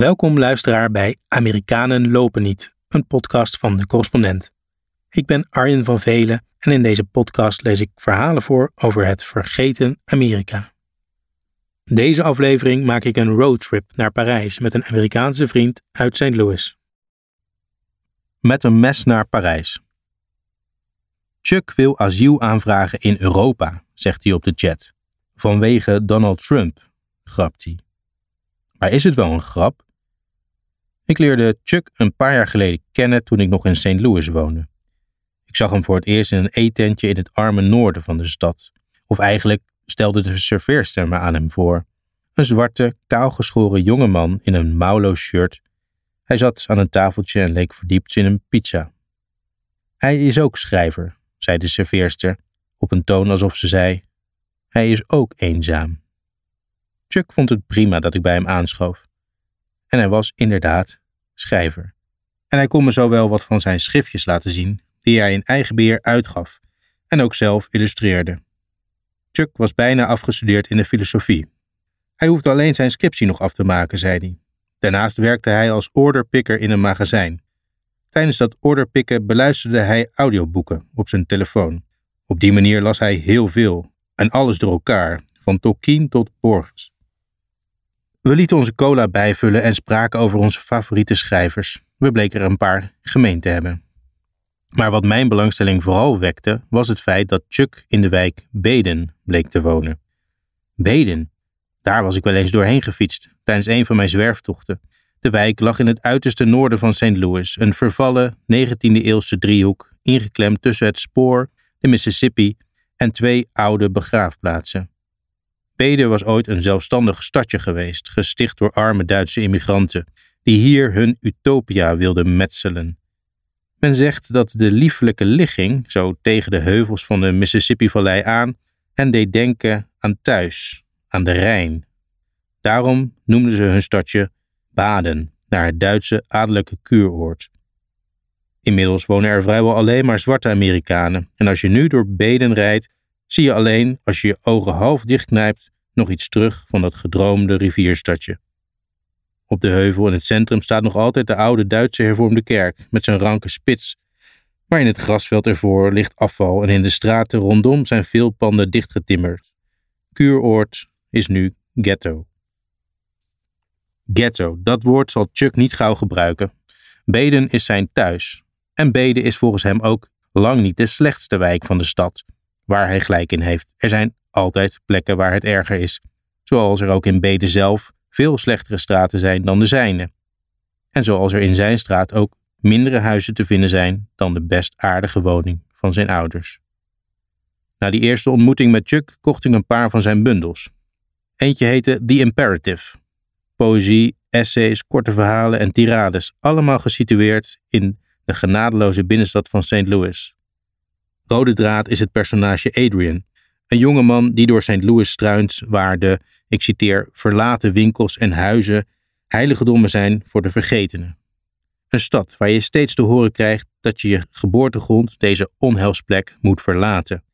Welkom luisteraar bij Amerikanen lopen niet, een podcast van de correspondent. Ik ben Arjen van Velen en in deze podcast lees ik verhalen voor over het vergeten Amerika. Deze aflevering maak ik een roadtrip naar Parijs met een Amerikaanse vriend uit St. Louis. Met een mes naar Parijs. Chuck wil asiel aanvragen in Europa, zegt hij op de chat. Vanwege Donald Trump, grapt hij. Maar is het wel een grap? Ik leerde Chuck een paar jaar geleden kennen toen ik nog in St. Louis woonde. Ik zag hem voor het eerst in een eetentje in het arme noorden van de stad. Of eigenlijk stelde de serveerster me aan hem voor. Een zwarte, kaalgeschoren jonge man in een mouwloos shirt. Hij zat aan een tafeltje en leek verdiept in een pizza. Hij is ook schrijver, zei de serveerster, op een toon alsof ze zei: Hij is ook eenzaam. Chuck vond het prima dat ik bij hem aanschoof. En hij was inderdaad schrijver. En hij kon me zo wel wat van zijn schriftjes laten zien, die hij in eigen beheer uitgaf en ook zelf illustreerde. Chuck was bijna afgestudeerd in de filosofie. Hij hoefde alleen zijn scriptie nog af te maken, zei hij. Daarnaast werkte hij als orderpicker in een magazijn. Tijdens dat orderpikken beluisterde hij audioboeken op zijn telefoon. Op die manier las hij heel veel en alles door elkaar, van Tolkien tot Borges. We lieten onze cola bijvullen en spraken over onze favoriete schrijvers. We bleken er een paar gemeen te hebben. Maar wat mijn belangstelling vooral wekte, was het feit dat Chuck in de wijk Beden bleek te wonen. Beden, daar was ik wel eens doorheen gefietst tijdens een van mijn zwerftochten. De wijk lag in het uiterste noorden van St. Louis, een vervallen 19e-eeuwse driehoek, ingeklemd tussen het spoor, de Mississippi en twee oude begraafplaatsen. Beden was ooit een zelfstandig stadje geweest, gesticht door arme Duitse immigranten, die hier hun utopia wilden metselen. Men zegt dat de lieflijke ligging, zo tegen de heuvels van de Mississippi-vallei aan, hen deed denken aan thuis, aan de Rijn. Daarom noemden ze hun stadje Baden, naar het Duitse adellijke kuuroord. Inmiddels wonen er vrijwel alleen maar zwarte Amerikanen, en als je nu door Beden rijdt, zie je alleen, als je je ogen half dichtknijpt, nog iets terug van dat gedroomde rivierstadje. Op de heuvel in het centrum staat nog altijd de oude Duitse hervormde kerk met zijn ranke spits. Maar in het grasveld ervoor ligt afval en in de straten rondom zijn veel panden dichtgetimmerd. Kuuroord is nu ghetto. Ghetto, dat woord zal Chuck niet gauw gebruiken. Beden is zijn thuis. En Beden is volgens hem ook lang niet de slechtste wijk van de stad, waar hij gelijk in heeft. Er zijn altijd plekken waar het erger is, zoals er ook in Beden zelf veel slechtere straten zijn dan de zijne. En zoals er in zijn straat ook mindere huizen te vinden zijn dan de best aardige woning van zijn ouders. Na die eerste ontmoeting met Chuck kocht ik een paar van zijn bundels. Eentje heette The Imperative. Poëzie, essays, korte verhalen en tirades, allemaal gesitueerd in de genadeloze binnenstad van St. Louis. Rode draad is het personage Adrian, een jonge man die door St. Louis struint, waar de, ik citeer, verlaten winkels en huizen heiligedommen zijn voor de vergetenen. Een stad waar je steeds te horen krijgt dat je je geboortegrond, deze onheilsplek, moet verlaten.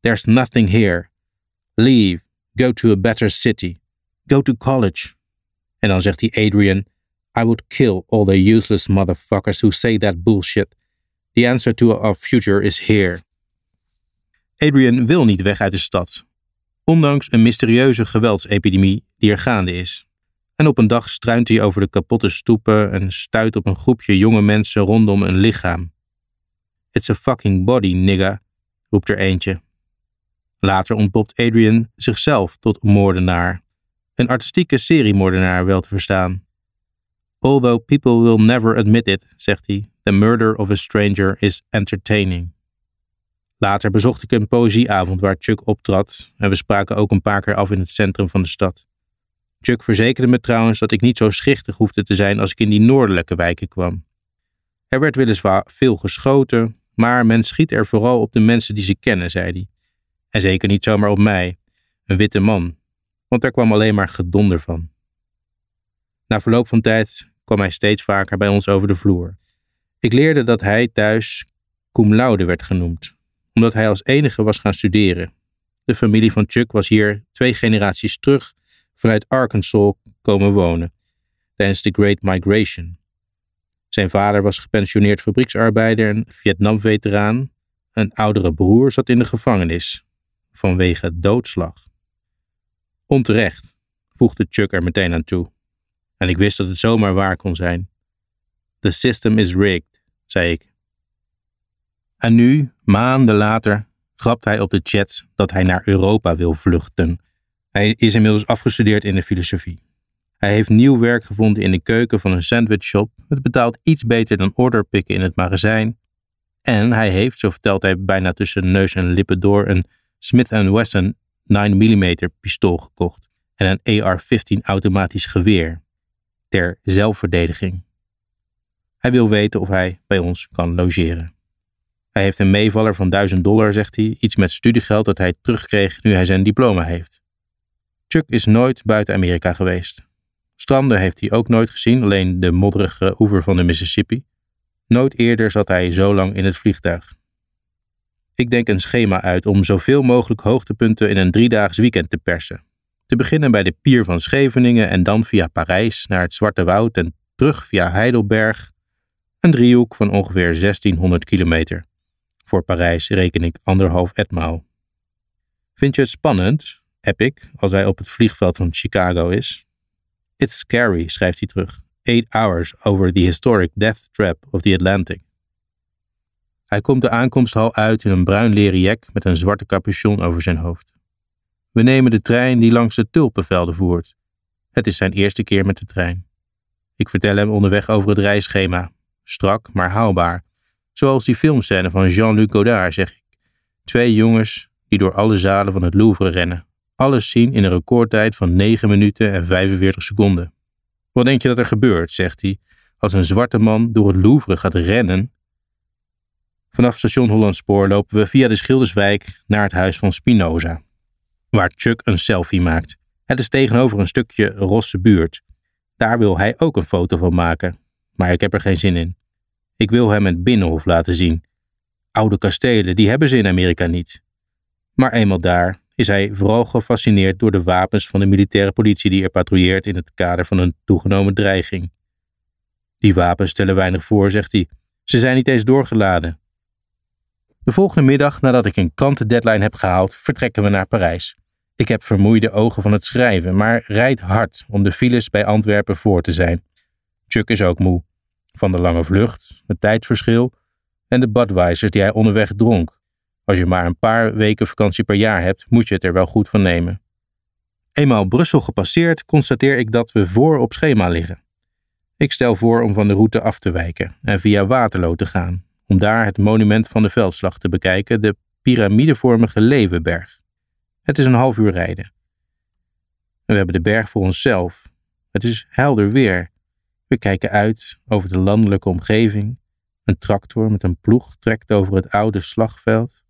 There's nothing here. Leave. Go to a better city. Go to college. En dan zegt hij Adrian, I would kill all the useless motherfuckers who say that bullshit. The answer to our future is here. Adrian wil niet weg uit de stad, ondanks een mysterieuze geweldsepidemie die er gaande is. En op een dag struint hij over de kapotte stoepen en stuit op een groepje jonge mensen rondom een lichaam. It's a fucking body, nigga, roept er eentje. Later ontpopt Adrian zichzelf tot moordenaar, een artistieke seriemoordenaar wel te verstaan. Although people will never admit it, zegt hij, the murder of a stranger is entertaining. Later bezocht ik een poëzieavond waar Chuck optrad en we spraken ook een paar keer af in het centrum van de stad. Chuck verzekerde me trouwens dat ik niet zo schichtig hoefde te zijn als ik in die noordelijke wijken kwam. Er werd weliswaar veel geschoten, maar men schiet er vooral op de mensen die ze kennen, zei hij. En zeker niet zomaar op mij, een witte man, want daar kwam alleen maar gedonder van. Na verloop van tijd kwam hij steeds vaker bij ons over de vloer. Ik leerde dat hij thuis cum laude werd genoemd, omdat hij als enige was gaan studeren. De familie van Chuck was hier twee generaties terug vanuit Arkansas komen wonen. tijdens de Great Migration. Zijn vader was gepensioneerd fabrieksarbeider en Vietnam-veteraan. Een oudere broer zat in de gevangenis vanwege doodslag. Onterecht, voegde Chuck er meteen aan toe. En ik wist dat het zomaar waar kon zijn. The system is rigged, zei ik. En nu, maanden later, grapt hij op de chat dat hij naar Europa wil vluchten. Hij is inmiddels afgestudeerd in de filosofie. Hij heeft nieuw werk gevonden in de keuken van een sandwichshop. Het betaalt iets beter dan orderpikken in het magazijn. En hij heeft, zo vertelt hij bijna tussen neus en lippen door, een Smith Wesson 9mm pistool gekocht en een AR-15 automatisch geweer ter zelfverdediging. Hij wil weten of hij bij ons kan logeren. Hij heeft een meevaller van 1000 dollar, zegt hij, iets met studiegeld dat hij terugkreeg nu hij zijn diploma heeft. Chuck is nooit buiten Amerika geweest. Stranden heeft hij ook nooit gezien, alleen de modderige oever van de Mississippi. Nooit eerder zat hij zo lang in het vliegtuig. Ik denk een schema uit om zoveel mogelijk hoogtepunten in een driedaags weekend te persen. Te beginnen bij de pier van Scheveningen en dan via Parijs naar het Zwarte Woud en terug via Heidelberg. Een driehoek van ongeveer 1600 kilometer. Voor Parijs reken ik anderhalf etmaal. Vind je het spannend, epic, als hij op het vliegveld van Chicago is? It's scary, schrijft hij terug. Eight hours over the historic death trap of the Atlantic. Hij komt de aankomsthal uit in een bruin leren jek met een zwarte capuchon over zijn hoofd. We nemen de trein die langs de tulpenvelden voert. Het is zijn eerste keer met de trein. Ik vertel hem onderweg over het reisschema. Strak, maar haalbaar. Zoals die filmscène van Jean-Luc Godard, zeg ik. Twee jongens die door alle zalen van het Louvre rennen. Alles zien in een recordtijd van 9 minuten en 45 seconden. Wat denk je dat er gebeurt, zegt hij, als een zwarte man door het Louvre gaat rennen Vanaf station Hollandspoor lopen we via de Schilderswijk naar het huis van Spinoza, waar Chuck een selfie maakt. Het is tegenover een stukje rosse buurt. Daar wil hij ook een foto van maken, maar ik heb er geen zin in. Ik wil hem het binnenhof laten zien. Oude kastelen, die hebben ze in Amerika niet. Maar eenmaal daar is hij vooral gefascineerd door de wapens van de militaire politie die er patrouilleert in het kader van een toegenomen dreiging. Die wapens stellen weinig voor, zegt hij. Ze zijn niet eens doorgeladen. De volgende middag, nadat ik een krantendeadline heb gehaald, vertrekken we naar Parijs. Ik heb vermoeide ogen van het schrijven, maar rijd hard om de files bij Antwerpen voor te zijn. Chuck is ook moe. Van de lange vlucht, het tijdverschil en de Budweisers die hij onderweg dronk. Als je maar een paar weken vakantie per jaar hebt, moet je het er wel goed van nemen. Eenmaal Brussel gepasseerd, constateer ik dat we voor op schema liggen. Ik stel voor om van de route af te wijken en via Waterloo te gaan, om daar het monument van de veldslag te bekijken, de piramidevormige Leeuwenberg. Het is een half uur rijden. En we hebben de berg voor onszelf. Het is helder weer. We kijken uit over de landelijke omgeving. Een tractor met een ploeg trekt over het oude slagveld.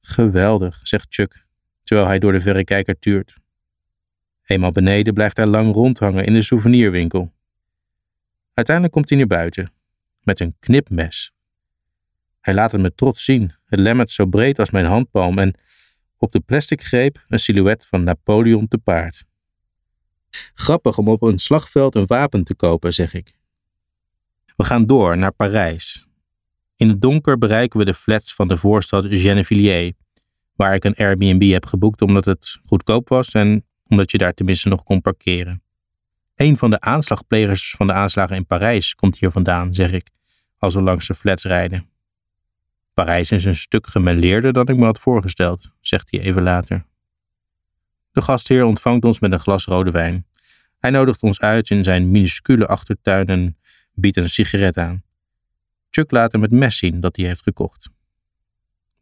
Geweldig, zegt Chuck, terwijl hij door de verrekijker tuurt. Eenmaal beneden blijft hij lang rondhangen in de souvenirwinkel. Uiteindelijk komt hij naar buiten, met een knipmes hij laat het me trots zien, het lemmet zo breed als mijn handpalm en op de plastic greep een silhouet van Napoleon te paard. Grappig om op een slagveld een wapen te kopen, zeg ik. We gaan door naar Parijs. In het donker bereiken we de flats van de voorstad Gennevilliers, waar ik een Airbnb heb geboekt omdat het goedkoop was en omdat je daar tenminste nog kon parkeren. Een van de aanslagplegers van de aanslagen in Parijs komt hier vandaan, zeg ik, als we langs de flats rijden. Parijs is een stuk gemêleerder dan ik me had voorgesteld, zegt hij even later. De gastheer ontvangt ons met een glas rode wijn. Hij nodigt ons uit in zijn minuscule achtertuin en biedt een sigaret aan. Chuck laat hem het mes zien dat hij heeft gekocht.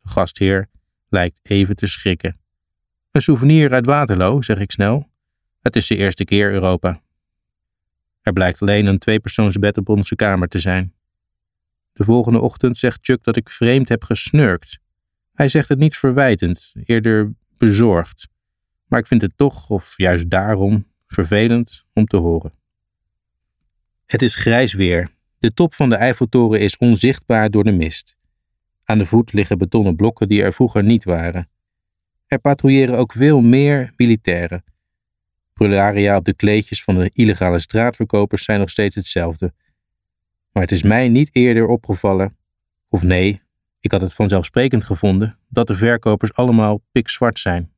De gastheer lijkt even te schrikken. Een souvenir uit Waterloo, zeg ik snel. Het is de eerste keer Europa. Er blijkt alleen een tweepersoonsbed op onze kamer te zijn. De volgende ochtend zegt Chuck dat ik vreemd heb gesnurkt. Hij zegt het niet verwijtend, eerder bezorgd. Maar ik vind het toch, of juist daarom, vervelend om te horen. Het is grijs weer. De top van de Eiffeltoren is onzichtbaar door de mist. Aan de voet liggen betonnen blokken die er vroeger niet waren. Er patrouilleren ook veel meer militairen. prularia op de kleedjes van de illegale straatverkopers zijn nog steeds hetzelfde. Maar het is mij niet eerder opgevallen, of nee, ik had het vanzelfsprekend gevonden, dat de verkopers allemaal pikzwart zijn.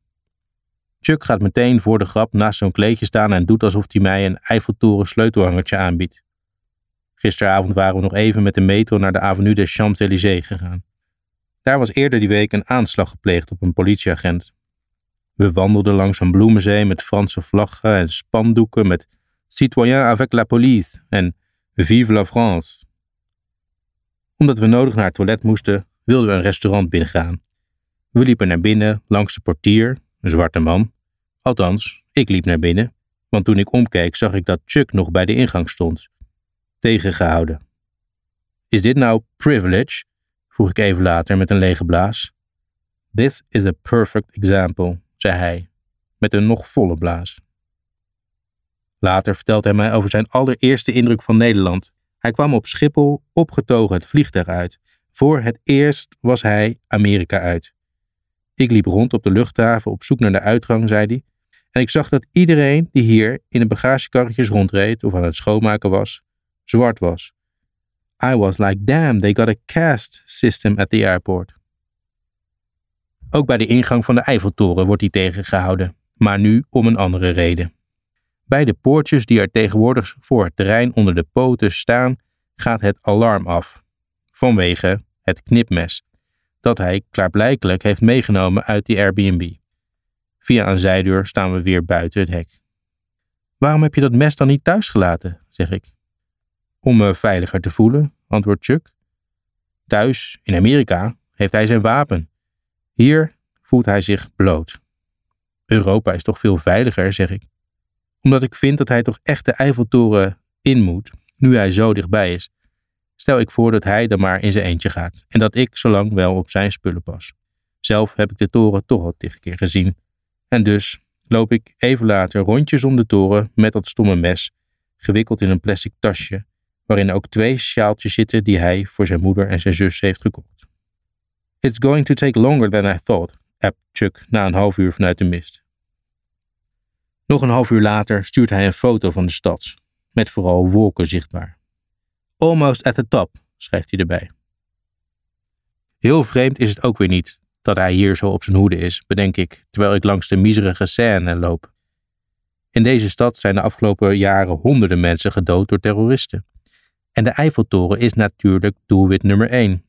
Chuck gaat meteen voor de grap naast zo'n kleedje staan en doet alsof hij mij een Eiffeltoren sleutelhangertje aanbiedt. Gisteravond waren we nog even met de metro naar de Avenue des Champs-Élysées gegaan. Daar was eerder die week een aanslag gepleegd op een politieagent. We wandelden langs een bloemenzee met Franse vlaggen en spandoeken met Citoyen avec la police en Vive la France. Omdat we nodig naar het toilet moesten, wilden we een restaurant binnengaan. We liepen naar binnen langs de portier, een zwarte man. Althans, ik liep naar binnen, want toen ik omkeek zag ik dat Chuck nog bij de ingang stond, tegengehouden. Is dit nou privilege? vroeg ik even later met een lege blaas. This is a perfect example, zei hij, met een nog volle blaas. Later vertelt hij mij over zijn allereerste indruk van Nederland. Hij kwam op Schiphol opgetogen het vliegtuig uit. Voor het eerst was hij Amerika uit. Ik liep rond op de luchthaven op zoek naar de uitgang, zei hij. En ik zag dat iedereen die hier in de bagagekarretjes rondreed of aan het schoonmaken was, zwart was. I was like, damn, they got a caste system at the airport. Ook bij de ingang van de Eiffeltoren wordt hij tegengehouden, maar nu om een andere reden. Bij de poortjes die er tegenwoordig voor het terrein onder de poten staan, gaat het alarm af. Vanwege het knipmes, dat hij klaarblijkelijk heeft meegenomen uit die Airbnb. Via een zijdeur staan we weer buiten het hek. Waarom heb je dat mes dan niet thuis gelaten? zeg ik. Om me veiliger te voelen, antwoordt Chuck. Thuis, in Amerika, heeft hij zijn wapen. Hier voelt hij zich bloot. Europa is toch veel veiliger, zeg ik. Omdat ik vind dat hij toch echt de Eiffeltoren in moet, nu hij zo dichtbij is. Stel ik voor dat hij dan maar in zijn eentje gaat en dat ik zolang wel op zijn spullen pas. Zelf heb ik de toren toch al tig keer gezien. En dus loop ik even later rondjes om de toren met dat stomme mes, gewikkeld in een plastic tasje, waarin ook twee sjaaltjes zitten die hij voor zijn moeder en zijn zus heeft gekocht. It's going to take longer than I thought, appt Chuck na een half uur vanuit de mist. Nog een half uur later stuurt hij een foto van de stad, met vooral wolken zichtbaar. Almost at the top, schrijft hij erbij. Heel vreemd is het ook weer niet dat hij hier zo op zijn hoede is, bedenk ik, terwijl ik langs de miserige Seine loop. In deze stad zijn de afgelopen jaren honderden mensen gedood door terroristen. En de Eiffeltoren is natuurlijk doelwit nummer één.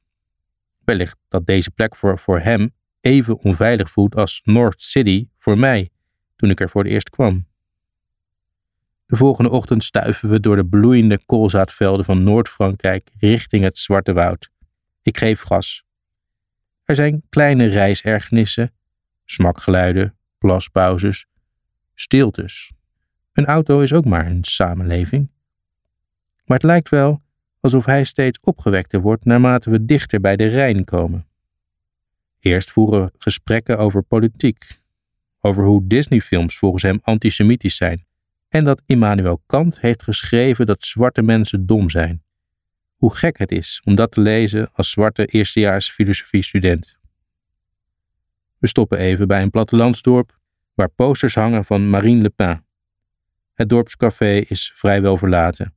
Wellicht dat deze plek voor, voor hem even onveilig voelt als North City voor mij, toen ik er voor het eerst kwam. De volgende ochtend stuiven we door de bloeiende koolzaadvelden van Noord-Frankrijk richting het Zwarte Woud. Ik geef gas. Er zijn kleine reisergernissen, smakgeluiden, plaspauzes, stiltes. Een auto is ook maar een samenleving. Maar het lijkt wel alsof hij steeds opgewekter wordt naarmate we dichter bij de Rijn komen. Eerst voeren we gesprekken over politiek, over hoe Disney-films volgens hem antisemitisch zijn en dat Immanuel Kant heeft geschreven dat zwarte mensen dom zijn. Hoe gek het is om dat te lezen als zwarte eerstejaars filosofie-student. We stoppen even bij een plattelandsdorp waar posters hangen van Marine Le Pen. Het dorpscafé is vrijwel verlaten.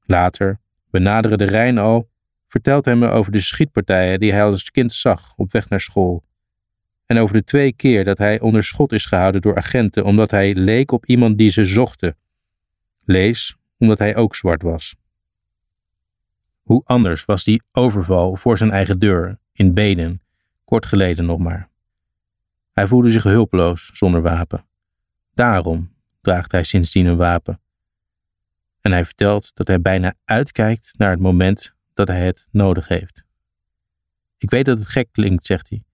Later, we naderen de Rijn al, vertelt hij me over de schietpartijen die hij als kind zag op weg naar school. En over de twee keer dat hij onder schot is gehouden door agenten omdat hij leek op iemand die ze zochten. Lees, omdat hij ook zwart was. Hoe anders was die overval voor zijn eigen deur, in Beden, kort geleden nog maar. Hij voelde zich hulpeloos zonder wapen. Daarom draagt hij sindsdien een wapen. En hij vertelt dat hij bijna uitkijkt naar het moment dat hij het nodig heeft. Ik weet dat het gek klinkt, zegt hij,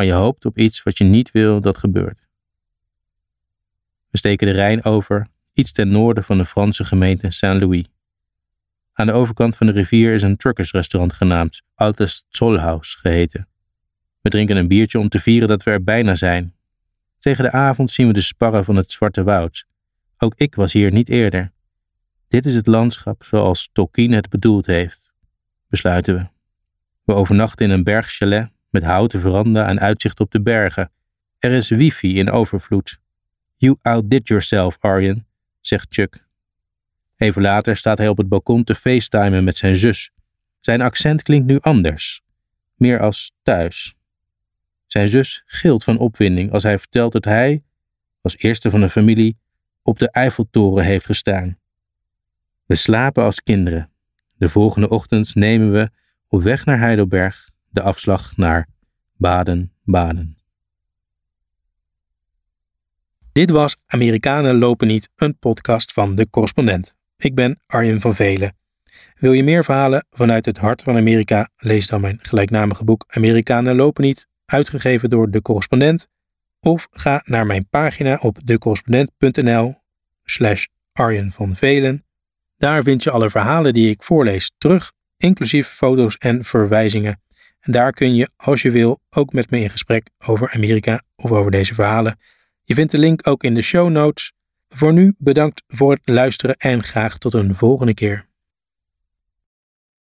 maar je hoopt op iets wat je niet wil dat gebeurt. We steken de Rijn over, iets ten noorden van de Franse gemeente Saint-Louis. Aan de overkant van de rivier is een truckersrestaurant genaamd Altes Zollhaus geheten. We drinken een biertje om te vieren dat we er bijna zijn. Tegen de avond zien we de sparren van het Zwarte Woud. Ook ik was hier niet eerder. Dit is het landschap zoals Tolkien het bedoeld heeft, besluiten we. We overnachten in een bergchalet met houten veranda en uitzicht op de bergen. Er is wifi in overvloed. You outdid yourself, Arjen, zegt Chuck. Even later staat hij op het balkon te facetimen met zijn zus. Zijn accent klinkt nu anders, meer als thuis. Zijn zus gilt van opwinding als hij vertelt dat hij, als eerste van de familie, op de Eiffeltoren heeft gestaan. We slapen als kinderen. De volgende ochtend nemen we op weg naar Heidelberg de afslag naar Baden-Baden. Dit was Amerikanen lopen niet, een podcast van de correspondent. Ik ben Arjen van Velen. Wil je meer verhalen vanuit het hart van Amerika? Lees dan mijn gelijknamige boek Amerikanen lopen niet, uitgegeven door de correspondent. Of ga naar mijn pagina op decorrespondent.nl slash Arjen van Velen. Daar vind je alle verhalen die ik voorlees terug, inclusief foto's en verwijzingen. En daar kun je, als je wil, ook met me in gesprek over Amerika of over deze verhalen. Je vindt de link ook in de show notes. Voor nu bedankt voor het luisteren en graag tot een volgende keer.